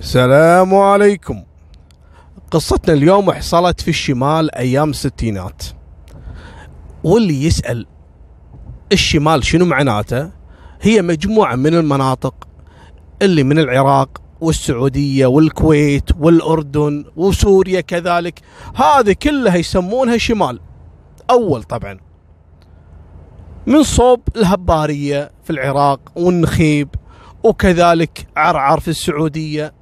السلام عليكم. قصتنا اليوم حصلت في الشمال أيام الستينات. واللي يسأل الشمال شنو معناته؟ هي مجموعة من المناطق اللي من العراق والسعودية والكويت والأردن وسوريا كذلك. هذه كلها يسمونها شمال. أول طبعا. من صوب الهبارية في العراق والنخيب وكذلك عرعر في السعودية.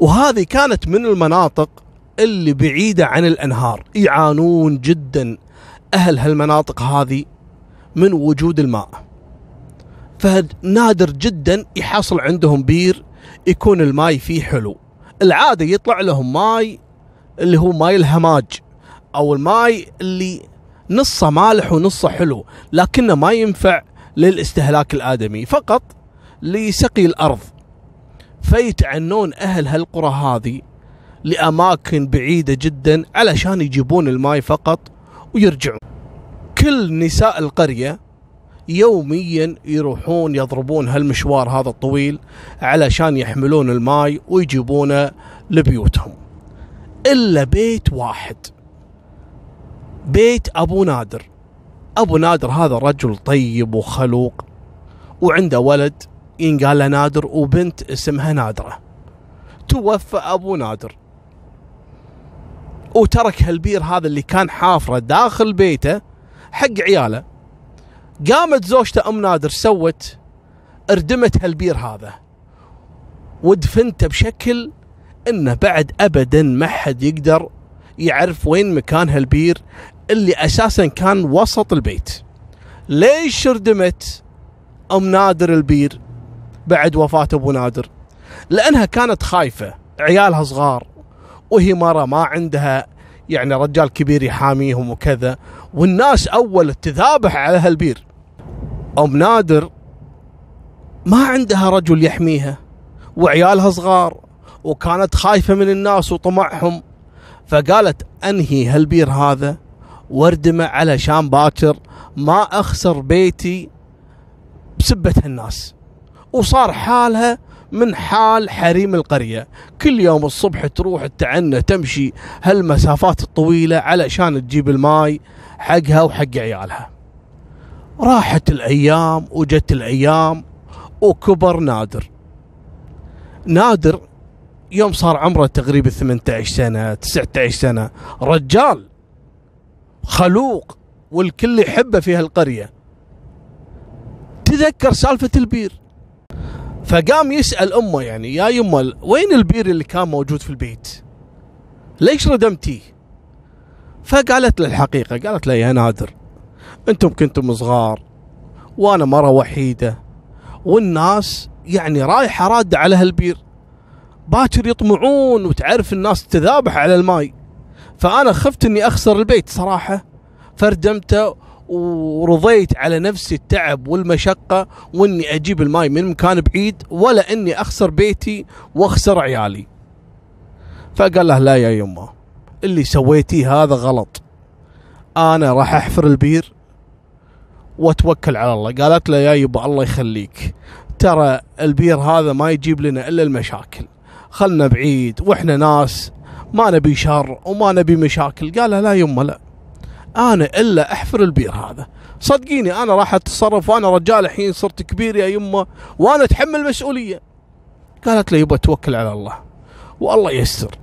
وهذه كانت من المناطق اللي بعيدة عن الأنهار. يعانون جدا أهل هالمناطق هذه من وجود الماء. فنادر جدا يحصل عندهم بير يكون الماي فيه حلو. العادة يطلع لهم ماي اللي هو ماي الهماج أو الماي اللي نصه مالح ونصه حلو لكنه ما ينفع للاستهلاك الآدمي فقط لسقي الأرض. فيتعنون أهل هالقرى هذه لأماكن بعيدة جدا علشان يجيبون الماي فقط ويرجعون. كل نساء القرية يوميا يروحون يضربون هالمشوار هذا الطويل علشان يحملون الماي ويجيبونه لبيوتهم. إلا بيت واحد بيت أبو نادر. أبو نادر هذا رجل طيب وخلوق وعنده ولد ينقال له نادر وبنت اسمها نادرة. توفى أبو نادر. وترك هالبير هذا اللي كان حافرة داخل بيته حق عياله. قامت زوجته أم نادر سوت اردمت هالبير هذا. ودفنته بشكل إنه بعد ابدا ما حد يقدر يعرف وين مكان هالبير اللي أساسا كان وسط البيت. ليش ردمت أم نادر البير؟ بعد وفاة أبو نادر. لأنها كانت خايفة عيالها صغار وهي مرة ما عندها يعني رجال كبير يحاميهم وكذا والناس أول تذابح على هالبير. أم نادر ما عندها رجل يحميها وعيالها صغار وكانت خايفة من الناس وطمعهم. فقالت أنهي هالبير هذا واردمه علشان باكر ما أخسر بيتي بسبة الناس. وصار حالها من حال حريم القرية. كل يوم الصبح تروح تعنى تمشي هالمسافات الطويلة علشان تجيب الماي حقها وحق عيالها. راحت الأيام وجت الأيام وكبر نادر. نادر يوم صار عمره تقريبا 18 سنة 19 سنة. رجال خلوق والكل يحبه في هالقرية. تذكر سالفة البير. فقام يسأل أمه يعني يا يمه وين البير اللي كان موجود في البيت؟ ليش ردمتيه فقالت له الحقيقة قالت له يا نادر أنتم كنتم صغار وأنا مرة وحيدة والناس يعني رايحة رادة على هالبير باكر يطمعون وتعرف الناس تذابح على الماي فأنا خفت أني أخسر البيت صراحة فردمته ورضيت على نفسي التعب والمشقة وإني أجيب الماي من مكان بعيد ولا إني أخسر بيتي وأخسر عيالي. فقال له لا يا يمه اللي سويتيه هذا غلط. أنا راح أحفر البير وأتوكل على الله. قالت له يا يبا الله يخليك ترى البير هذا ما يجيب لنا إلا المشاكل. خلنا بعيد وإحنا ناس ما نبي شر وما نبي مشاكل. قال لا يمه لا. أنا إلا أحفر البير هذا. صدقيني أنا راح أتصرف وأنا رجال الحين صرت كبير يا يمه وأنا أتحمل مسؤولية. قالت له يبا توكل على الله. والله يستر.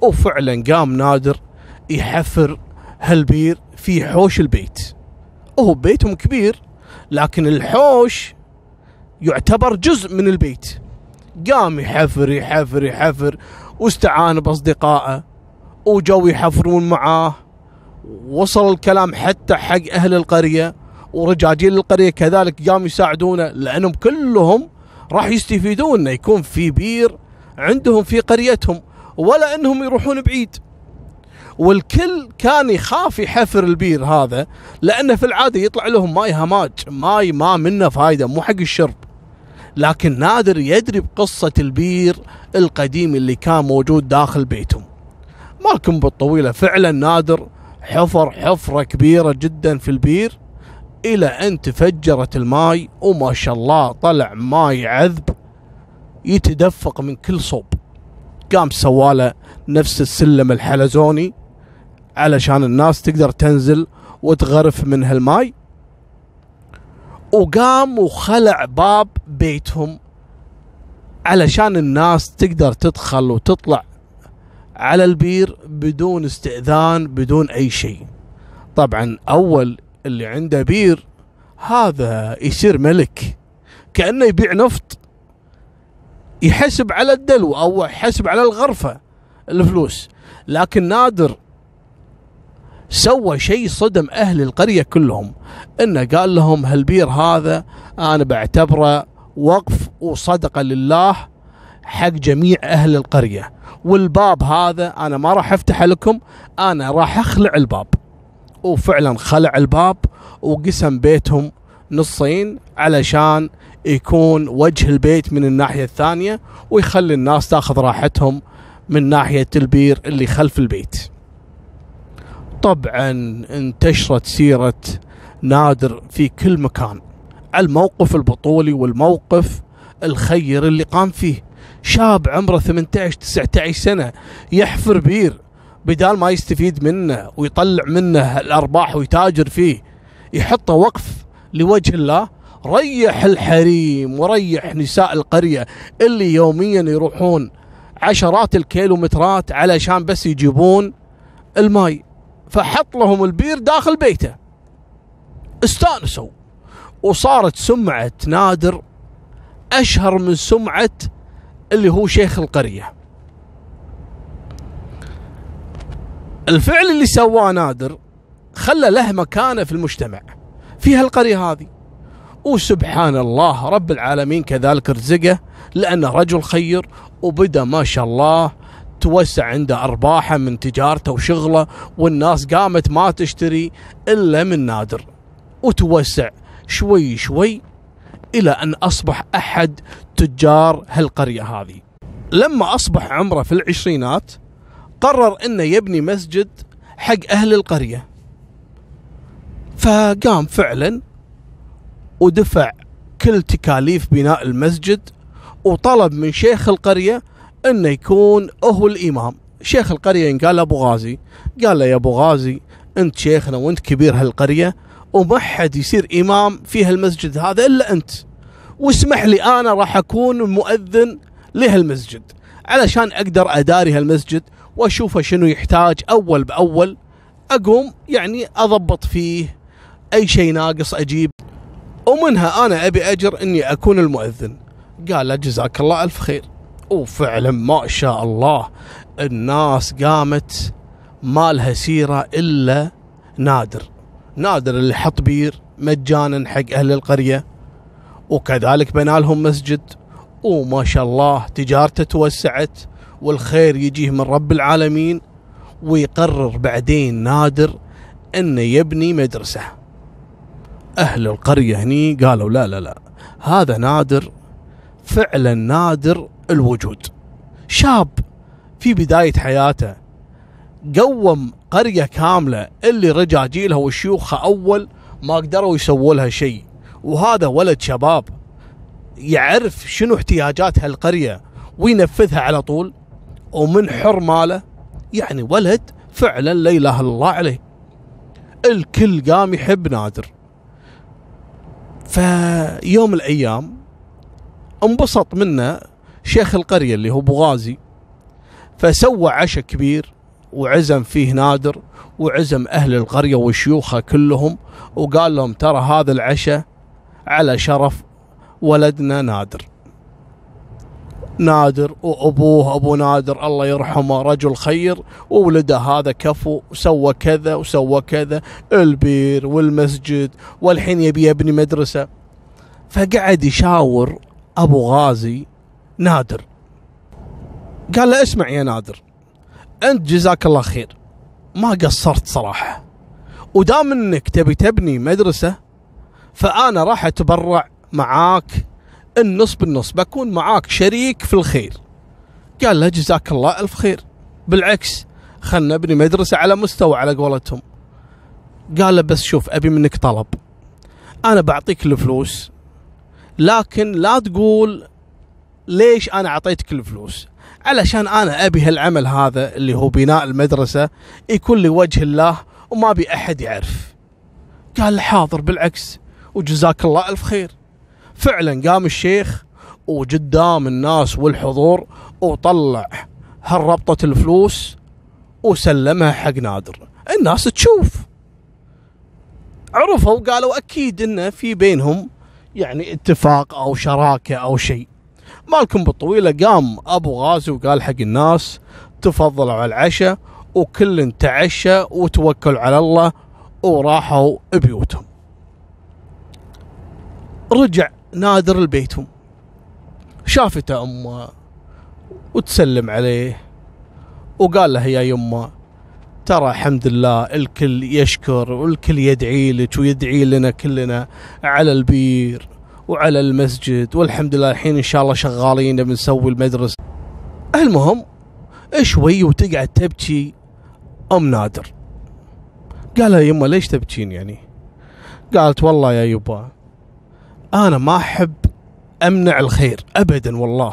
وفعلا قام نادر يحفر هالبير في حوش البيت. وهو بيتهم كبير لكن الحوش يعتبر جزء من البيت. قام يحفر يحفر يحفر واستعان بأصدقائه وجو يحفرون معاه. وصل الكلام حتى حق أهل القرية ورجاجيل القرية كذلك قاموا يساعدونه لأنهم كلهم راح يستفيدون إنه يكون في بير عندهم في قريتهم ولا إنهم يروحون بعيد. والكل كان يخاف يحفر البير هذا لأنه في العادة يطلع لهم ماي هماج ماي ما منه فايدة مو حق الشرب. لكن نادر يدري بقصة البير القديم اللي كان موجود داخل بيتهم. مالكم بالطويلة فعلا نادر حفر حفرة كبيرة جدا في البير إلى أن تفجرت الماي وما شاء الله طلع ماي عذب يتدفق من كل صوب. قام سوا له نفس السلم الحلزوني علشان الناس تقدر تنزل وتغرف من هالماي. وقام وخلع باب بيتهم علشان الناس تقدر تدخل وتطلع على البير بدون استئذان بدون أي شيء. طبعا أول اللي عنده بير هذا يصير ملك. كأنه يبيع نفط يحسب على الدلو أو يحسب على الغرفة الفلوس. لكن نادر سوى شيء صدم أهل القرية كلهم. إنه قال لهم هالبير هذا أنا بعتبره وقف وصدقة لله حق جميع أهل القرية. والباب هذا أنا ما راح أفتح لكم أنا راح أخلع الباب. وفعلا خلع الباب وقسم بيتهم نصين علشان يكون وجه البيت من الناحية الثانية ويخلي الناس تأخذ راحتهم من ناحية البير اللي خلف البيت. طبعا انتشرت سيرة نادر في كل مكان. الموقف البطولي والموقف الخير اللي قام فيه. شاب عمره 18 19 سنة يحفر بير بدال ما يستفيد منه ويطلع منه الأرباح ويتاجر فيه يحطه وقف لوجه الله ريح الحريم وريح نساء القرية اللي يوميا يروحون عشرات الكيلومترات علشان بس يجيبون الماي فحط لهم البير داخل بيته. استانسوا. وصارت سمعة نادر أشهر من سمعة اللي هو شيخ القرية. الفعل اللي سواه نادر خلى له مكانة في المجتمع في هالقرية هذه. وسبحان الله رب العالمين كذلك رزقه لأنه رجل خير وبدأ ما شاء الله توسع عنده أرباحه من تجارته وشغله والناس قامت ما تشتري إلا من نادر. وتوسع شوي شوي إلى أن أصبح أحد تجار هالقرية هذه. لما أصبح عمره في العشرينات قرر أنه يبني مسجد حق أهل القرية. فقام فعلا ودفع كل تكاليف بناء المسجد وطلب من شيخ القرية إنه يكون هو الإمام. شيخ القرية قال أبو غازي قال له يا أبو غازي أنت شيخنا وأنت كبير هالقرية وما حد يصير إمام في هالمسجد هذا إلا أنت. واسمح لي أنا راح أكون مؤذن لهالمسجد. علشان أقدر أداري هالمسجد وأشوفه شنو يحتاج أول بأول أقوم يعني أضبط فيه أي شيء ناقص أجيب. ومنها أنا أبي أجر إني أكون المؤذن. قال جزاك الله ألف خير. وفعلا ما شاء الله الناس قامت ما لها سيرة إلا نادر. نادر اللي حط بير مجانا حق أهل القرية. وكذلك بنى لهم مسجد. وما شاء الله تجارته توسعت والخير يجيه من رب العالمين. ويقرر بعدين نادر إنه يبني مدرسة. أهل القرية هني قالوا لا لا لا هذا نادر فعلا نادر الوجود. شاب في بداية حياته قوم قرية كاملة اللي رجاجيلها وشيوخها أول ما قدروا يسووا لها شيء. وهذا ولد شباب يعرف شنو احتياجات هالقرية وينفذها على طول ومن حر ماله يعني ولد فعلا لا إله إلا الله عليه. الكل قام يحب نادر. فيوم من الأيام انبسط منه شيخ القرية اللي هو بوغازي فسوى عشاء كبير وعزم فيه نادر وعزم أهل القرية وشيوخها كلهم وقال لهم ترى هذا العشاء على شرف ولدنا نادر. نادر وأبوه أبو نادر الله يرحمه رجل خير وولده هذا كفو وسوى كذا وسوى كذا البير والمسجد والحين يبي يبني مدرسة. فقعد يشاور أبو غازي نادر. قال له اسمع يا نادر أنت جزاك الله خير. ما قصرت صراحة. ودام إنك تبي تبني مدرسة فأنا راح أتبرع معاك. النص بالنص بكون معاك شريك في الخير. قال له جزاك الله ألف خير. بالعكس خلنا نبني مدرسة على مستوى على قولتهم. قال له بس شوف أبي منك طلب. أنا بعطيك الفلوس لكن لا تقول ليش أنا أعطيتك الفلوس. علشان أنا أبي هالعمل هذا اللي هو بناء المدرسة يكون لوجه الله وما أبي أحد يعرف. قال حاضر بالعكس وجزاك الله ألف خير. فعلا قام الشيخ وقدام الناس والحضور وطلع هالربطة الفلوس وسلمها حق نادر. الناس تشوف. عرفوا قالوا أكيد إنه في بينهم يعني اتفاق أو شراكة أو شيء. مالكم بالطويلة قام أبو غازي وقال حق الناس تفضلوا على العشاء وكل تعشى وتوكلوا على الله وراحوا بيوتهم. رجع نادر لبيتهم. شافته أمه وتسلم عليه وقال له يا يمه ترى الحمد لله الكل يشكر والكل يدعي لك ويدعي لنا كلنا على البير. وعلى المسجد. والحمد لله الحين إن شاء الله شغالين بنسوي المدرسة. المهم شوي وتقعد تبكي. أم نادر. قال يا يمه ليش تبكين يعني؟ قالت والله يا يبا أنا ما أحب أمنع الخير ابدا والله.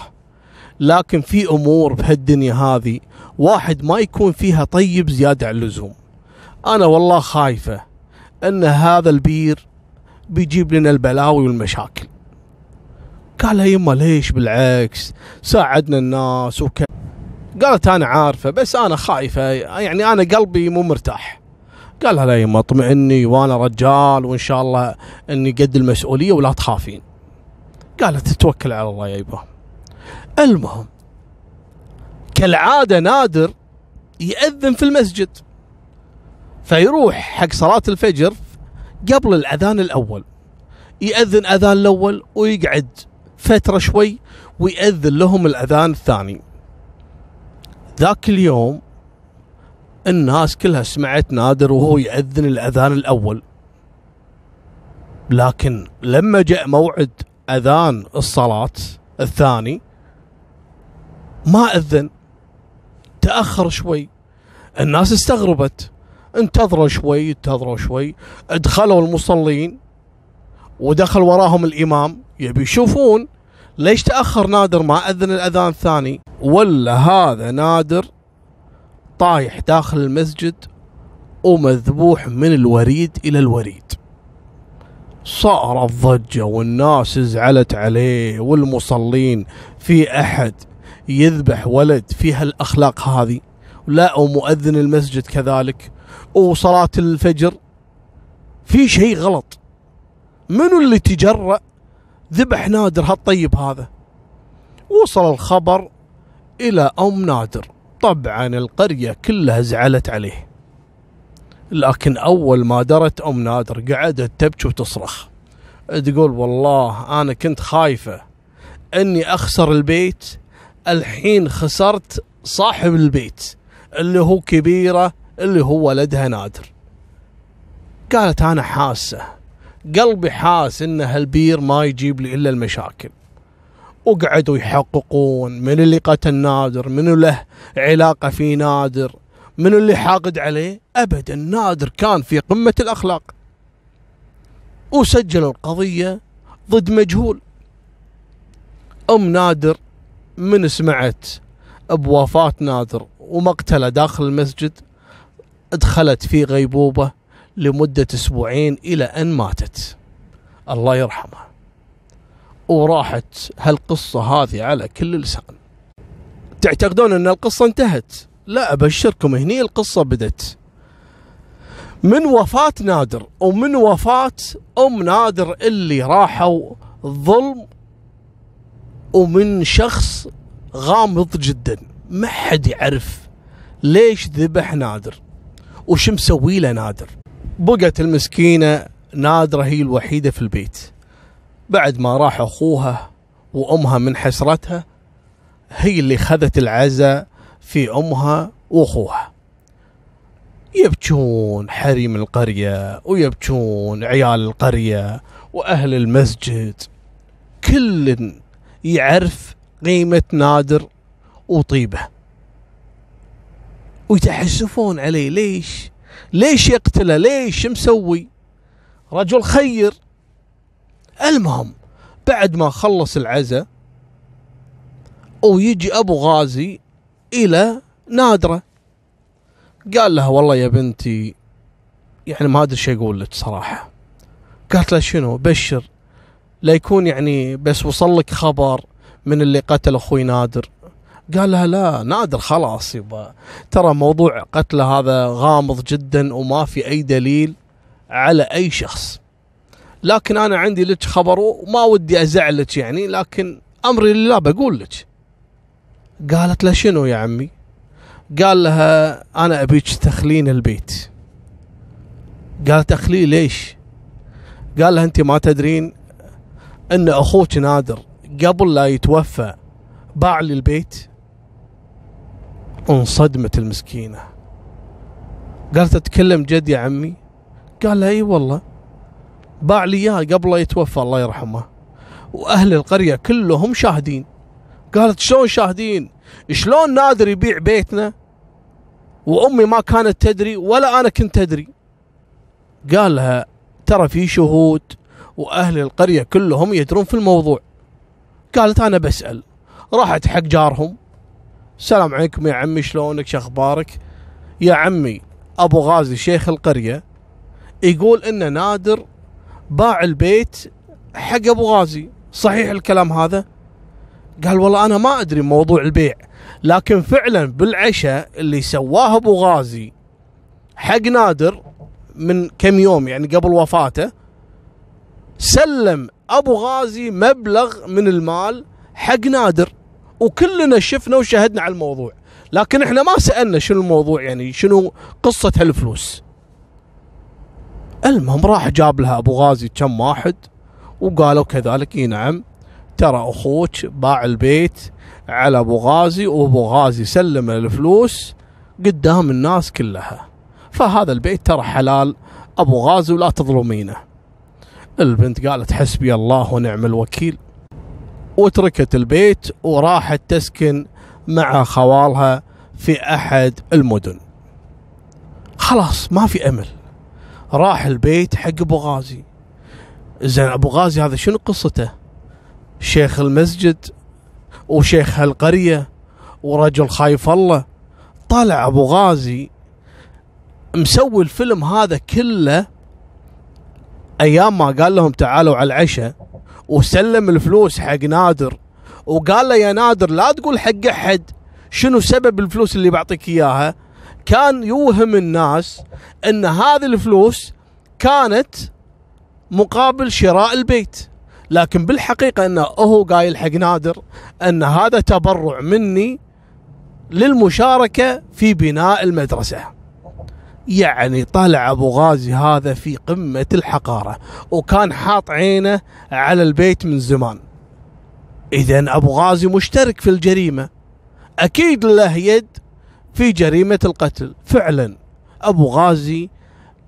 لكن في أمور بهالدنيا هذه واحد ما يكون فيها طيب زيادة عن اللزوم. أنا والله خايفة إن هذا البير بيجيب لنا البلاوي والمشاكل. قال لها يما ليش بالعكس؟ ساعدنا الناس وك قالت أنا عارفة بس أنا خايفة يعني أنا قلبي مو مرتاح. قال لها يما اطمئني وأنا رجال وإن شاء الله إني قد المسؤولية ولا تخافين. قالت توكل على الله يا يبا. المهم كالعادة نادر يأذن في المسجد فيروح حق صلاة الفجر قبل الأذان الأول. يأذن أذان الأول ويقعد فترة شوي ويأذن لهم الأذان الثاني. ذاك اليوم الناس كلها سمعت نادر وهو يأذن الأذان الأول. لكن لما جاء موعد أذان الصلاة الثاني ما أذن. تأخر شوي. الناس استغربت. انتظروا شوي انتظروا شوي. ادخلوا المصلين ودخل وراهم الإمام. يبي يشوفون ليش تأخر نادر ما أذن الأذان الثاني. ولا هذا نادر طايح داخل المسجد ومذبوح من الوريد إلى الوريد. صارت ضجة والناس زعلت عليه والمصلين في أحد يذبح ولد في هالأخلاق هذه. لا ومؤذن المسجد كذلك. وصلاة الفجر في شيء غلط. منو اللي تجرأ؟ ذبح نادر هالطيب هذا. وصل الخبر إلى أم نادر. طبعا القرية كلها زعلت عليه. لكن أول ما درت أم نادر قعدت تبكي وتصرخ. تقول والله أنا كنت خايفة أني أخسر البيت. الحين خسرت صاحب البيت اللي هو كبيرة اللي هو ولدها نادر. قالت أنا حاسة. قلبي حاس إن هالبير ما يجيب لي إلا المشاكل. وقعدوا يحققون من اللي قتل نادر من له علاقة في نادر. من اللي حاقد عليه؟ ابدا نادر كان في قمة الأخلاق. وسجلوا القضية ضد مجهول. أم نادر من سمعت بوفاه نادر ومقتلة داخل المسجد دخلت في غيبوبة لمدة أسبوعين إلى أن ماتت. الله يرحمها. وراحت هالقصة هذه على كل لسان. تعتقدون أن القصة انتهت؟ لا أبشركم هني القصة بدت. من وفاة نادر ومن وفاة أم نادر اللي راحوا ظلم ومن شخص غامض جدا. ما حد يعرف ليش ذبح نادر. وش مسوي له نادر؟ بقت المسكينة نادرة هي الوحيدة في البيت. بعد ما راح أخوها وأمها من حسرتها هي اللي خذت العزاء في أمها وأخوها. يبكون حريم القرية ويبكون عيال القرية وأهل المسجد. كل يعرف قيمة نادر وطيبه. ويتحسفون عليه. ليش؟ ليش يقتله؟ ليش؟ مسوي؟ رجل خير. المهم بعد ما خلص العزاء ويجي أبو غازي إلى نادرة. قال لها والله يا بنتي يعني ما أدري شو أقول لك صراحة. قالت له شنو؟ بشر. لا يكون يعني بس وصل لك خبر من اللي قتل أخوي نادر. قال لها لا نادر خلاص يبا. ترى موضوع قتله هذا غامض جدا وما في أي دليل على أي شخص. لكن أنا عندي لك خبر وما ودي ازعلك يعني لكن أمري لله بقول لك. قالت له شنو يا عمي؟ قال لها أنا أبيك تخلين البيت. قالت أخليه ليش؟ قال لها أنت ما تدرين إن أخوك نادر قبل لا يتوفى باع لي البيت. انصدمت المسكينة. قالت أتكلم جد يا عمي؟ قال لها إي والله. باع لي اياه قبل يتوفى الله يرحمه. وأهل القرية كلهم شاهدين. قالت شلون شاهدين؟ شلون نادر يبيع بيتنا؟ وأمي ما كانت تدري ولا أنا كنت أدري. قال لها ترى في شهود وأهل القرية كلهم يدرون في الموضوع. قالت أنا بسأل. راحت حق جارهم. السلام عليكم يا عمي شلونك؟ شو أخبارك؟ يا عمي أبو غازي شيخ القرية يقول ان نادر باع البيت حق أبو غازي. صحيح الكلام هذا؟ قال والله أنا ما أدري موضوع البيع لكن فعلا بالعشاء اللي سواه أبو غازي حق نادر من كم يوم يعني قبل وفاته سلم أبو غازي مبلغ من المال حق نادر وكلنا شفنا وشهدنا على الموضوع. لكن إحنا ما سألنا شنو الموضوع يعني شنو قصة هالفلوس. المهم راح جاب لها أبو غازي كم واحد وقالوا كذلك إي نعم ترى أخوك باع البيت على أبو غازي وأبو غازي سلم الفلوس قدام الناس كلها. فهذا البيت ترى حلال أبو غازي ولا تظلمينه. البنت قالت حسبي الله ونعم الوكيل. وتركت البيت وراحت تسكن مع خوالها في أحد المدن. خلاص ما في أمل. راح البيت حق أبو غازي. زين أبو غازي هذا شنو قصته؟ شيخ المسجد وشيخ هالقرية ورجل خايف الله. طلع أبو غازي مسوي الفيلم هذا كله أيام ما قال لهم تعالوا على العشاء. وسلم الفلوس حق نادر. وقال له يا نادر لا تقول حق أحد. شنو سبب الفلوس اللي بعطيك إياها؟ كان يوهم الناس إن هذه الفلوس كانت مقابل شراء البيت. لكن بالحقيقة إنه هو قايل حق نادر إن هذا تبرع مني للمشاركة في بناء المدرسة. يعني طلع أبو غازي هذا في قمة الحقارة وكان حاط عينه على البيت من زمان. اذا أبو غازي مشترك في الجريمة. أكيد له يد في جريمة القتل فعلا. أبو غازي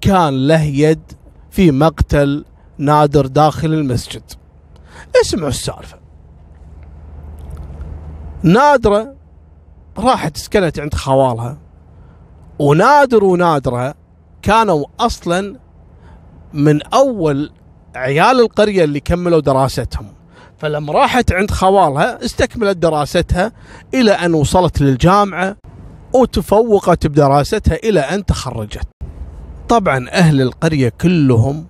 كان له يد في مقتل نادر داخل المسجد. اسمعوا السالفة. نادرة راحت سكنت عند خوالها. ونادر ونادرة كانوا أصلا من أول عيال القرية اللي كملوا دراستهم. فلما راحت عند خوالها استكملت دراستها إلى أن وصلت للجامعة وتفوقت بدراستها إلى أن تخرجت. طبعا أهل القرية كلهم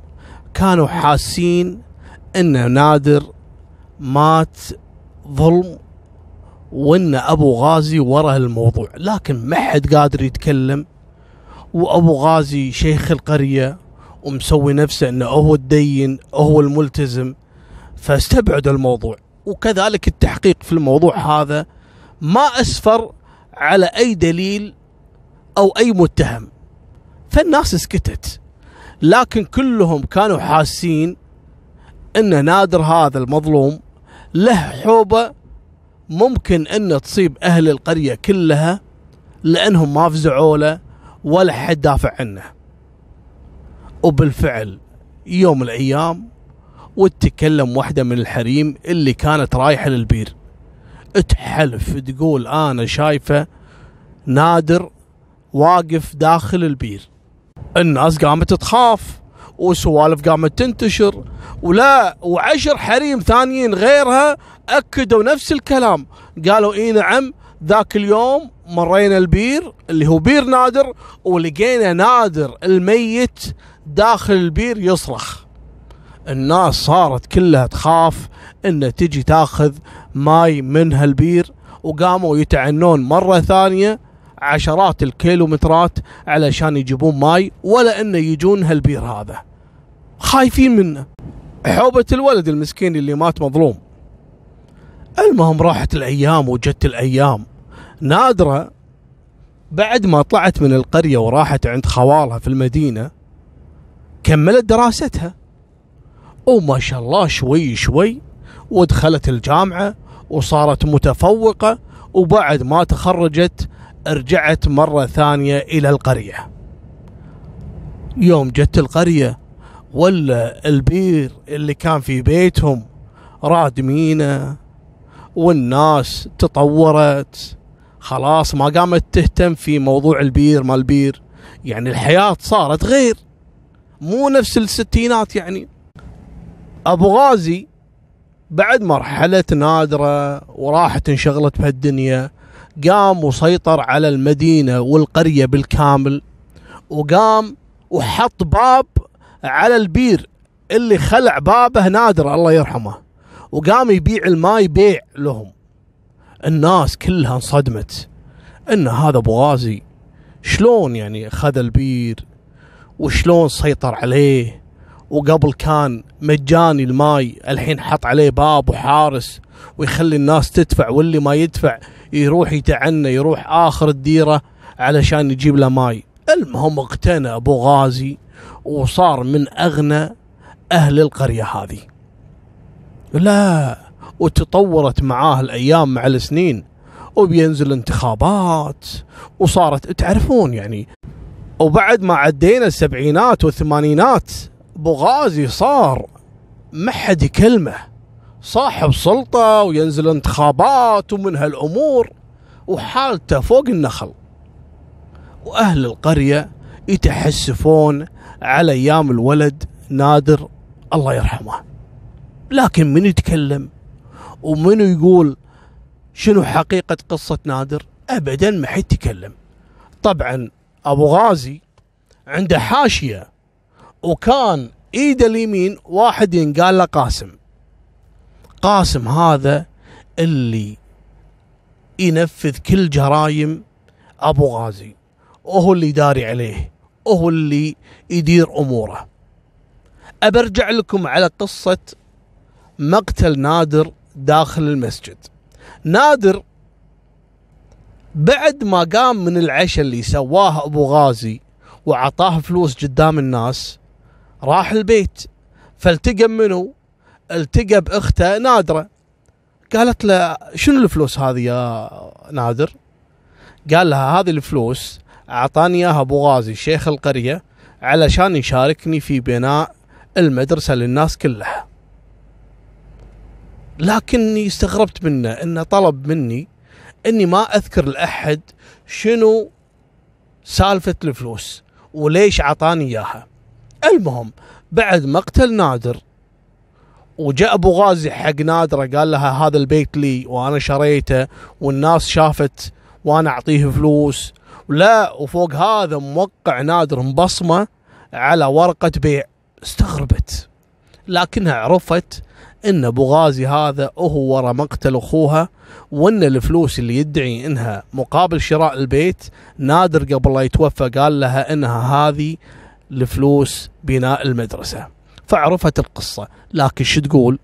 كانوا حاسين أن نادر مات ظلم وإن أبو غازي ورا الموضوع. لكن ما حد قادر يتكلم وأبو غازي شيخ القرية ومسوي نفسه إنه هو الدين هو الملتزم فاستبعد الموضوع. وكذلك التحقيق في الموضوع هذا ما أسفر على أي دليل أو أي متهم. فالناس سكتت. لكن كلهم كانوا حاسين إن نادر هذا المظلوم له حوبة ممكن إن تصيب أهل القرية كلها لأنهم ما فزعوا له ولا حد دافع عنه. وبالفعل يوم من الأيام وتكلم واحدة من الحريم اللي كانت رايحة للبير. تحلف تقول أنا شايفة نادر واقف داخل البير. الناس قامت تخاف. وسوالف قامت تنتشر ولا وعشر حريم ثانيين غيرها أكدوا نفس الكلام. قالوا إي نعم ذاك اليوم مرينا البير اللي هو بير نادر ولقينا نادر الميت داخل البير يصرخ. الناس صارت كلها تخاف إن تجي تاخذ ماي من هالبير وقاموا يتعنون مرة ثانية عشرات الكيلومترات علشان يجيبون ماي ولا إنه يجون هالبير هذا. خايفين منه. حوبة الولد المسكين اللي مات مظلوم. المهم راحت الأيام وجت الأيام. نادرة بعد ما طلعت من القرية وراحت عند خوالها في المدينة كملت دراستها. وما شاء الله شوي شوي ودخلت الجامعة وصارت متفوقة وبعد ما تخرجت رجعت مرة ثانية إلى القرية. يوم جت القرية ولا البير اللي كان في بيتهم رادمينه والناس تطورت. خلاص ما قامت تهتم في موضوع البير ما البير. يعني الحياة صارت غير. مو نفس الستينات يعني. أبو غازي بعد مرحلة نادرة وراحت انشغلت بهالدنيا. قام وسيطر على المدينة والقرية بالكامل وقام وحط باب على البير اللي خلع بابه نادر الله يرحمه وقام يبيع الماي بيع لهم. الناس كلها انصدمت إن هذا أبو غازي شلون يعني خذ البير وشلون سيطر عليه وقبل كان مجاني الماي الحين حط عليه باب وحارس ويخلي الناس تدفع واللي ما يدفع يروح يتعنى يروح آخر الديرة علشان يجيب له ماي. المهم اقتنى أبو غازي وصار من أغنى أهل القرية هذه. لا وتطورت معاه الأيام مع السنين وبينزل انتخابات وصارت تعرفون يعني وبعد ما عدينا السبعينات والثمانينات بوغازي صار ما حد يكلمه صاحب سلطة وينزل انتخابات ومن هالأمور وحالته فوق النخل. وأهل القرية يتحسفون على أيام الولد نادر الله يرحمه. لكن من يتكلم ومن يقول شنو حقيقة قصة نادر؟ أبدا ما حد يتكلم. طبعا أبو غازي عنده حاشية وكان ايده اليمين واحد ينقال له قاسم. قاسم هذا اللي ينفذ كل جرايم أبو غازي. وهو اللي داري عليه. وهو اللي يدير أموره. أبرجع لكم على قصة مقتل نادر داخل المسجد. نادر بعد ما قام من العشاء اللي سواه أبو غازي وعطاه فلوس قدام الناس راح البيت. فالتقى منه التقى بأخته نادرة. قالت له شنو الفلوس هذه يا نادر؟ قال لها هذه الفلوس أعطاني إياها أبو غازي شيخ القرية علشان يشاركني في بناء المدرسة للناس كلها. لكني استغربت منه إنه طلب مني إني ما أذكر لأحد شنو سالفة الفلوس وليش أعطاني إياها. المهم بعد مقتل نادر وجاء أبو غازي حق نادرة قال لها هذا البيت لي وأنا شريته والناس شافت وأنا أعطيه فلوس. لا وفوق هذا موقع نادر مبصمة على ورقة بيع. استغربت. لكنها عرفت إن أبو غازي هذا هو ورا مقتل أخوها وإن الفلوس اللي يدعي إنها مقابل شراء البيت نادر قبل لا يتوفى قال لها إنها هذه لفلوس بناء المدرسة. فعرفت القصة. لكن شو تقول؟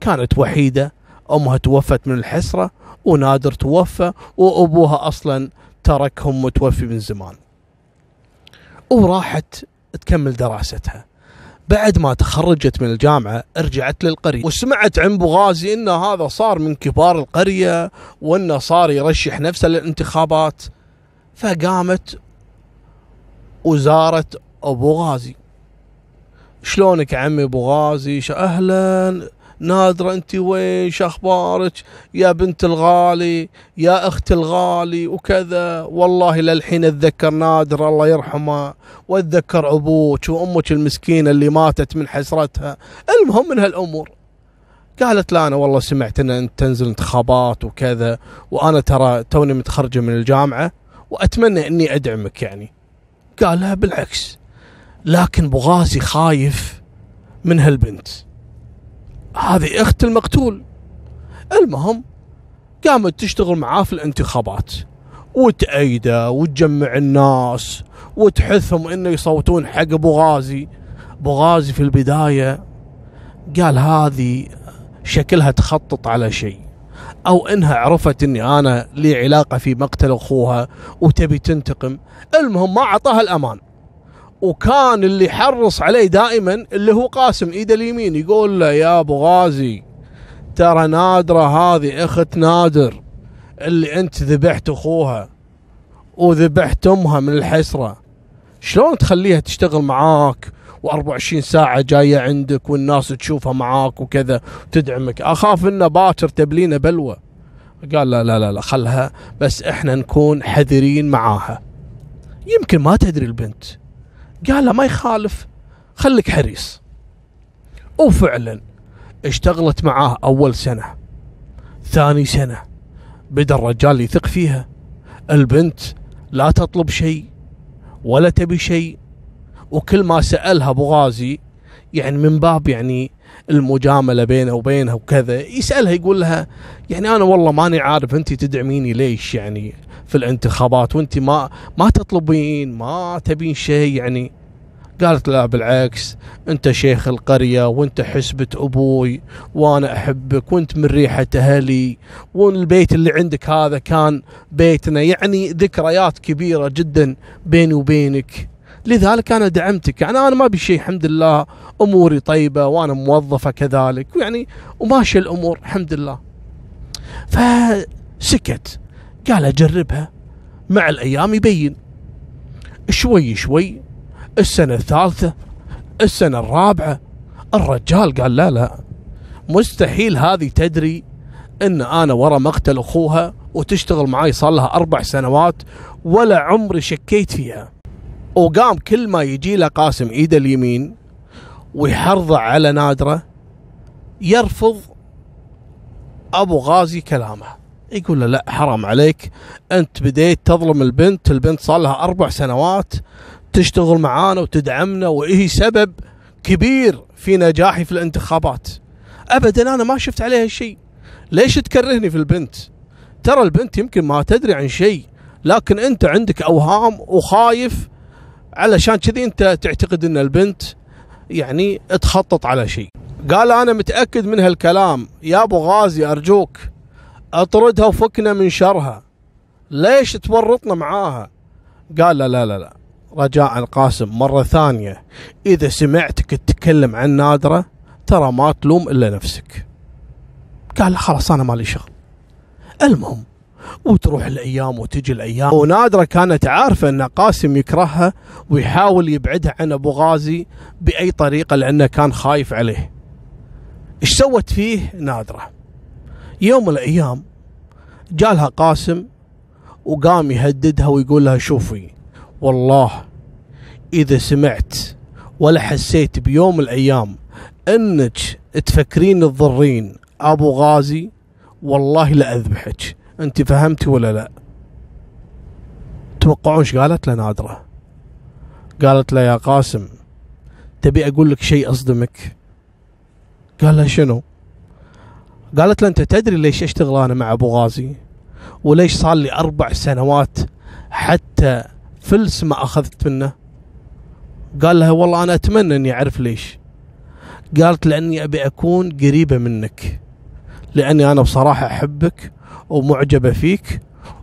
كانت وحيدة أمها توفت من الحسرة ونادر توفى وأبوها أصلا تركهم متوفي من زمان. وراحت تكمل دراستها. بعد ما تخرجت من الجامعة رجعت للقرية. وسمعت عن بوغازي إن هذا صار من كبار القرية وإنه صار يرشح نفسه للانتخابات. فقامت وزارت أبو غازي. شلونك عمي أبو غازي؟ أهلا. نادرة أنت وين؟ شخبارك يا بنت الغالي يا أخت الغالي وكذا. والله للحين أتذكر نادرة الله يرحمها وأتذكر أبوك وأمك المسكينة اللي ماتت من حسرتها. المهم من هالأمور. قالت لا أنا والله سمعت إن أنت تنزل انتخابات وكذا وأنا ترى توني متخرجة من الجامعة وأتمنى إني أدعمك يعني. قال لها بالعكس. لكن بغازي خايف من هالبنت. هذه أخت المقتول. المهم قامت تشتغل معاه في الانتخابات وتأيده وتجمع الناس وتحثهم إنه يصوتون حق أبو غازي. أبو غازي في البداية قال هذه شكلها تخطط على شيء أو إنها عرفت إني أنا لي علاقة في مقتل أخوها وتبي تنتقم. المهم ما أعطاها الأمان. وكان اللي يحرص عليه دائما اللي هو قاسم إيده اليمين يقول له يا أبو غازي ترى نادرة هذه أخت نادر اللي أنت ذبحت أخوها وذبحت امها من الحسرة. شلون تخليها تشتغل معاك و24 ساعة جاية عندك والناس تشوفها معاك وكذا تدعمك أخاف إنه باكر تبلينا بلوى. قال لا لا لا لا خلها بس إحنا نكون حذرين معاها. يمكن ما تدري البنت. قال لا ما يخالف خليك حريص. وفعلا اشتغلت معاه أول سنة ثاني سنة بدأ الرجال يثق فيها. البنت لا تطلب شيء ولا تبي شيء وكل ما سألها أبو غازي يعني من باب يعني المجاملة بينه وبينها وكذا يسألها يقول لها يعني أنا والله ماني عارف انت تدعميني ليش يعني؟ في الانتخابات وانت ما ما تطلبين ما تبين شيء يعني. قالت لا بالعكس انت شيخ القرية وانت حسبة أبوي وأنا أحبك وانت من ريحة أهلي والبيت اللي عندك هذا كان بيتنا. يعني ذكريات كبيرة جدا بيني وبينك. لذلك أنا دعمتك. يعني أنا ما بشيء الحمد لله أموري طيبة وأنا موظفة كذلك. يعني وماشيه الأمور الحمد لله. فسكت. قال أجربها. مع الأيام يبين. شوي شوي السنة الثالثة السنة الرابعة الرجال قال لا لا مستحيل هذه تدري إن أنا ورا مقتل أخوها وتشتغل معي صار لها أربع سنوات ولا عمري شكيت فيها. وقام كل ما يجي له قاسم ايده اليمين ويحرضه على نادره يرفض أبو غازي كلامه. يقول له لا حرام عليك. أنت بديت تظلم البنت البنت صار لها أربع سنوات تشتغل معانا وتدعمنا وهي سبب كبير في نجاحي في الانتخابات. ابدا أنا ما شفت عليها شيء. ليش تكرهني في البنت؟ ترى البنت يمكن ما تدري عن شيء لكن أنت عندك أوهام وخايف علشان كذي أنت تعتقد أن البنت يعني تخطط على شيء. قال أنا متأكد من هالكلام. يا أبو غازي أرجوك. أطردها وفكنا من شرها ليش تورطنا معاها قال لا لا لا, لا. رجاء قاسم مرة ثانية إذا سمعتك تتكلم عن نادرة ترى ما تلوم إلا نفسك قال خلاص أنا مالي شغل المهم وتروح الأيام وتجي الأيام ونادرة كانت عارفة أن قاسم يكرهها ويحاول يبعدها عن أبو غازي بأي طريقة لأنه كان خايف عليه. إيش سوت فيه نادرة؟ يوم من الأيام جالها قاسم وقام يهددها ويقول لها شوفي والله إذا سمعت ولا حسيت بيوم من الأيام إنك تفكرين تضرين أبو غازي والله لاذبحك أنت فهمتي ولا لا؟ توقعون إيش قالت له نادرة؟ قالت له يا قاسم تبي أقول لك شيء أصدمك؟ قال له شنو؟ قالت له أنت تدري ليش أشتغل أنا مع أبو غازي؟ وليش صار لي أربع سنوات حتى فلس ما أخذت منه؟ قال لها والله أنا أتمنى إني أعرف ليش. قالت لأني أبي أكون قريبة منك لأني أنا بصراحة أحبك ومعجبة فيك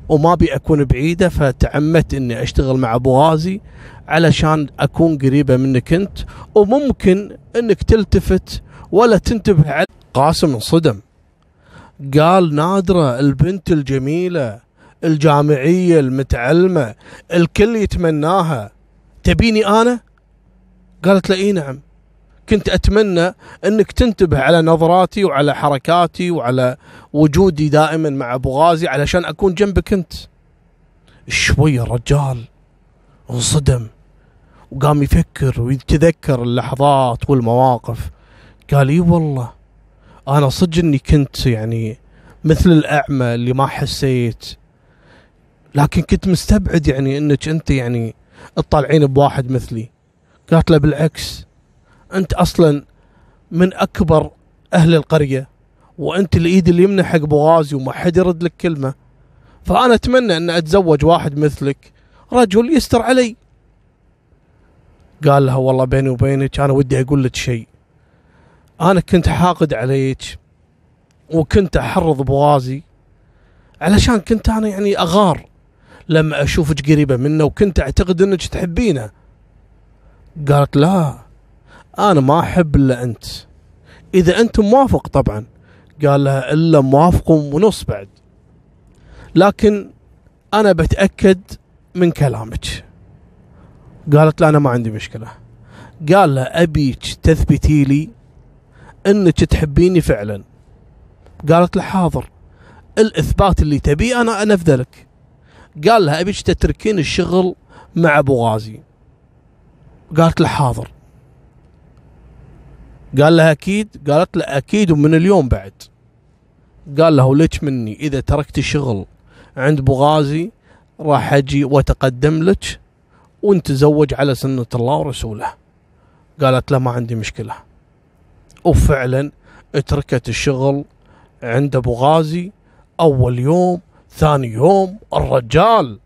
وما أبي أكون بعيدة فتعمدت إني أشتغل مع أبو غازي علشان أكون قريبة منك أنت وممكن إنك تلتفت ولا تنتبه على قاسم انصدم قال نادرة البنت الجميلة الجامعية المتعلمة الكل يتمناها. تبيني أنا؟ قالت له إي نعم. كنت أتمنى إنك تنتبه على نظراتي وعلى حركاتي وعلى وجودي دائما مع أبو غازي علشان أكون جنبك أنت. شوية الرجال انصدم. وقام يفكر ويتذكر اللحظات والمواقف. قال إي والله. أنا صدق إني كنت يعني مثل الأعمى اللي ما حسيت. لكن كنت مستبعد يعني إنك أنت يعني تطالعين بواحد مثلي. قالت له بالعكس أنت أصلا من أكبر أهل القرية وأنت الإيد اليمنى حق بوغازي وما حد يرد لك كلمة. فأنا أتمنى إن أتزوج واحد مثلك. رجل يستر علي. قال لها والله بيني وبينك أنا ودي أقول لك شيء. أنا كنت حاقد عليك وكنت أحرض بوغازي علشان كنت أنا يعني أغار لما أشوفك قريبة منه وكنت أعتقد أنك تحبينه. قالت لا أنا ما أحب إلا أنت. إذا أنت موافق طبعا. قال لها إلا موافق ونص بعد. لكن أنا بتأكد من كلامك. قالت لا أنا ما عندي مشكلة. قال لها أبيك تثبتي لي انك تحبيني فعلا. قالت له حاضر. الاثبات اللي تبيه أنا انفذ لك قال لها ابيك تتركين الشغل مع أبو غازي. قالت له حاضر. قال لها أكيد. قالت له أكيد ومن اليوم بعد. قال له ليش مني؟ إذا تركت الشغل عند بغازي راح أجي وأتقدم لك ونتزوج على سنة الله ورسوله. قالت له ما عندي مشكلة. وفعلا تركت الشغل عند أبو غازي أول يوم ثاني يوم الرجال.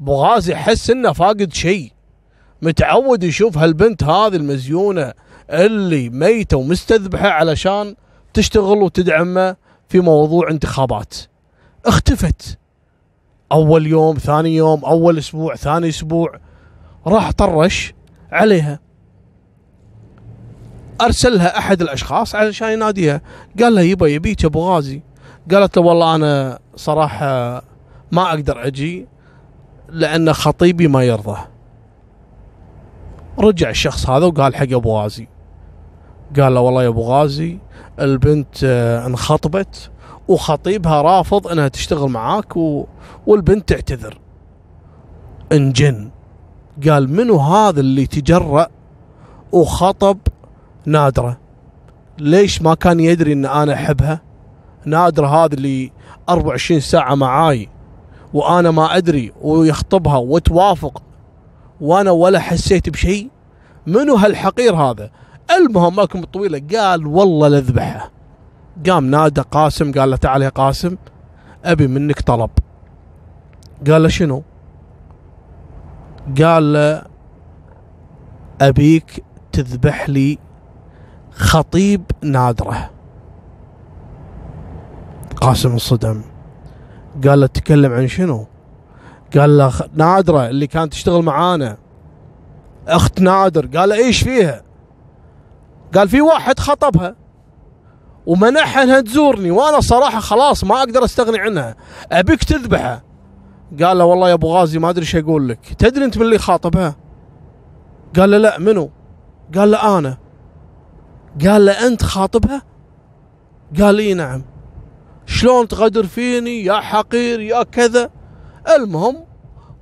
أبو غازي حس إنه فاقد شيء متعود يشوف هالبنت هذه المزيونة اللي ميتة ومستذبحة علشان تشتغل وتدعمه في موضوع انتخابات. اختفت. أول يوم ثاني يوم أول أسبوع ثاني أسبوع راح طرش عليها. أرسلها أحد الأشخاص علشان يناديها. قال لها يبا يبيك أبو غازي. قالت له والله أنا صراحة ما أقدر أجي لأن خطيبي ما يرضى. رجع الشخص هذا وقال حق أبو غازي. قال له والله يا أبو غازي البنت انخطبت وخطيبها رافض إنها تشتغل معاك و... والبنت تعتذر. انجن. قال منو هذا اللي تجرأ وخطب نادرة. ليش ما كان يدري إن أنا أحبها؟ نادرة هذا اللي 24 ساعة معاي وأنا ما أدري ويخطبها وتوافق وأنا ولا حسيت بشيء. منو هالحقير هذا؟ المهم ماكم الطويلة قال والله لذبحه. قام نادى قاسم قال له تعال يا قاسم أبي منك طلب. قال له شنو؟ قال له أبيك تذبح لي خطيب نادره. قاسم انصدم قال له تكلم عن شنو؟ قال له نادره اللي كانت تشتغل معانا. أخت نادر. قال له إيش فيها؟ قال في واحد خطبها. ومنعها انها تزورني وأنا صراحة خلاص ما أقدر أستغني عنها. أبيك تذبحها قال له والله يا أبو غازي ما أدري إيش أقول لك. تدري أنت من اللي خاطبها؟ قال له لا منو؟ قال له أنا. قال له أنت خاطبها؟ قال لي نعم. شلون تغدر فيني؟ يا حقير يا كذا. المهم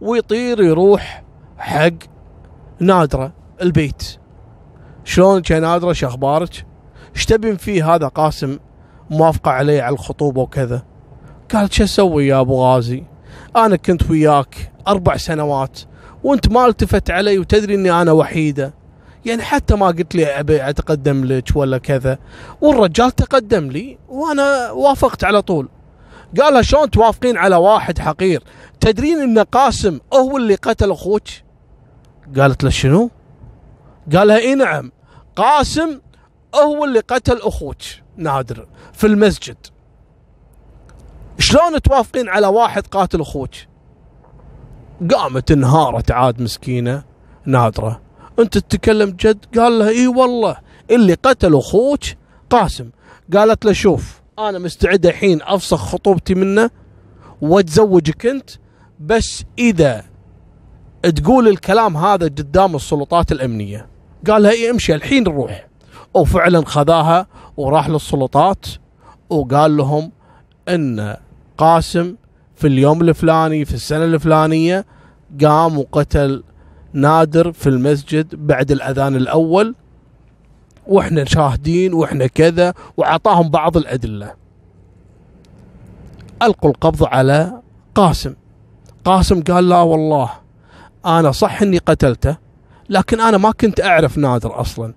ويطير يروح حق نادرة البيت. شلون يا نادرة؟ شو أخبارك؟ إيش تبين فيه هذا قاسم؟ موافقة عليه على الخطوبة وكذا. قالت شو أسوي يا أبو غازي؟ أنا كنت وياك أربع سنوات وأنت ما التفت علي وتدري إني أنا وحيدة. يعني حتى ما قلت لي أبي أتقدم لك ولا كذا. والرجال تقدم لي وأنا وافقت على طول. قالها شلون توافقين على واحد حقير؟ تدرين إن قاسم هو اللي قتل أخوك؟ قالت له شنو؟ قالها إي نعم قاسم هو اللي قتل أخوك. نادر في المسجد. شلون توافقين على واحد قاتل أخوك؟ قامت انهارت عاد مسكينة نادرة. انت تتكلم جد؟ قال لها إي والله. اللي قتل أخوك قاسم. قالت له شوف أنا مستعد الحين أفسخ خطوبتي منه وأتزوجك أنت. بس إذا تقول الكلام هذا قدام السلطات الأمنية. قال لها إيه امشي الحين نروح. وفعلا خذاها وراح للسلطات وقال لهم إن قاسم في اليوم الفلاني في السنة الفلانية قام وقتل نادر في المسجد بعد الأذان الأول وإحنا شاهدين وإحنا كذا وأعطاهم بعض الأدلة. ألقوا القبض على قاسم. قاسم قال لا والله أنا صح إني قتلته لكن أنا ما كنت أعرف نادر أصلا.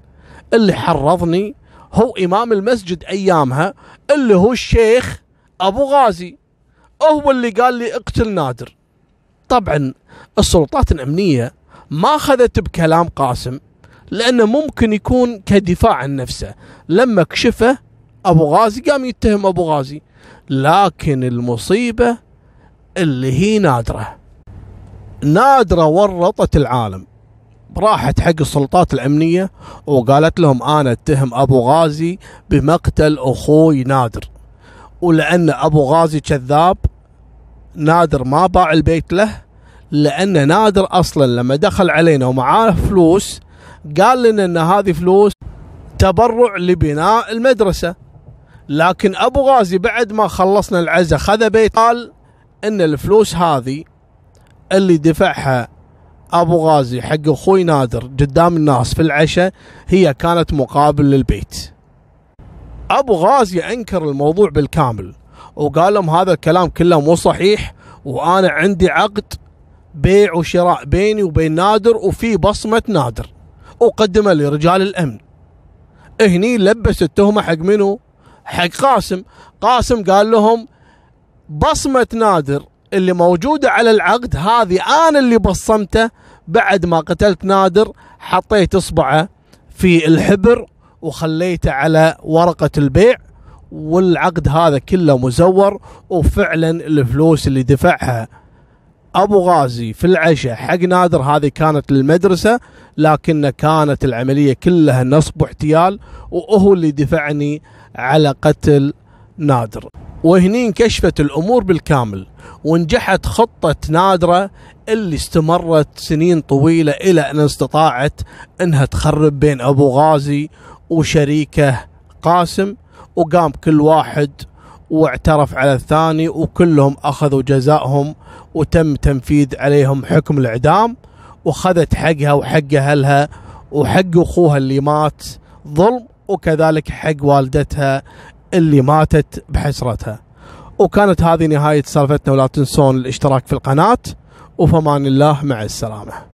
اللي حرضني هو إمام المسجد أيامها اللي هو الشيخ أبو غازي. هو اللي قال لي اقتل نادر. طبعا السلطات الأمنية ما أخذت بكلام قاسم لأنه ممكن يكون كدفاع عن نفسه. لما كشفه أبو غازي قام يتهم أبو غازي. لكن المصيبة اللي هي نادرة. نادرة ورطت العالم. راحت حق السلطات الأمنية وقالت لهم أنا أتهم أبو غازي بمقتل أخوي نادر. ولأن أبو غازي كذاب نادر ما باع البيت له لأن نادر أصلا لما دخل علينا ومعاه فلوس قال لنا إن هذه فلوس تبرع لبناء المدرسة. لكن أبو غازي بعد ما خلصنا العزة خذ بيت قال إن الفلوس هذه اللي دفعها أبو غازي حق أخوي نادر قدام الناس في العشاء هي كانت مقابل للبيت. أبو غازي أنكر الموضوع بالكامل وقال لهم هذا الكلام كله مو صحيح وأنا عندي عقد بيع وشراء بيني وبين نادر وفي بصمة نادر وقدمه لرجال الأمن. هني لبس التهمة حق منو؟ حق قاسم. قاسم قال لهم بصمة نادر اللي موجودة على العقد هذه أنا اللي بصمته. بعد ما قتلت نادر حطيت إصبعه في الحبر وخليته على ورقة البيع والعقد هذا كله مزور وفعلا الفلوس اللي دفعها. أبو غازي في العشاء حق نادر هذه كانت للمدرسه لكن كانت العملية كلها نصب واحتيال وهو اللي دفعني على قتل نادر. وهني انكشفت الأمور بالكامل ونجحت خطة نادرة اللي استمرت سنين طويلة إلى أن استطاعت أنها تخرب بين أبو غازي وشريكه قاسم وقام كل واحد واعترف على الثاني وكلهم أخذوا جزائهم وتم تنفيذ عليهم حكم الإعدام وخذت حقها وحق أهلها وحق أخوها اللي مات ظلم وكذلك حق والدتها اللي ماتت بحسرتها. وكانت هذه نهاية سالفتنا ولا تنسون الاشتراك في القناة. وفمان الله مع السلامة.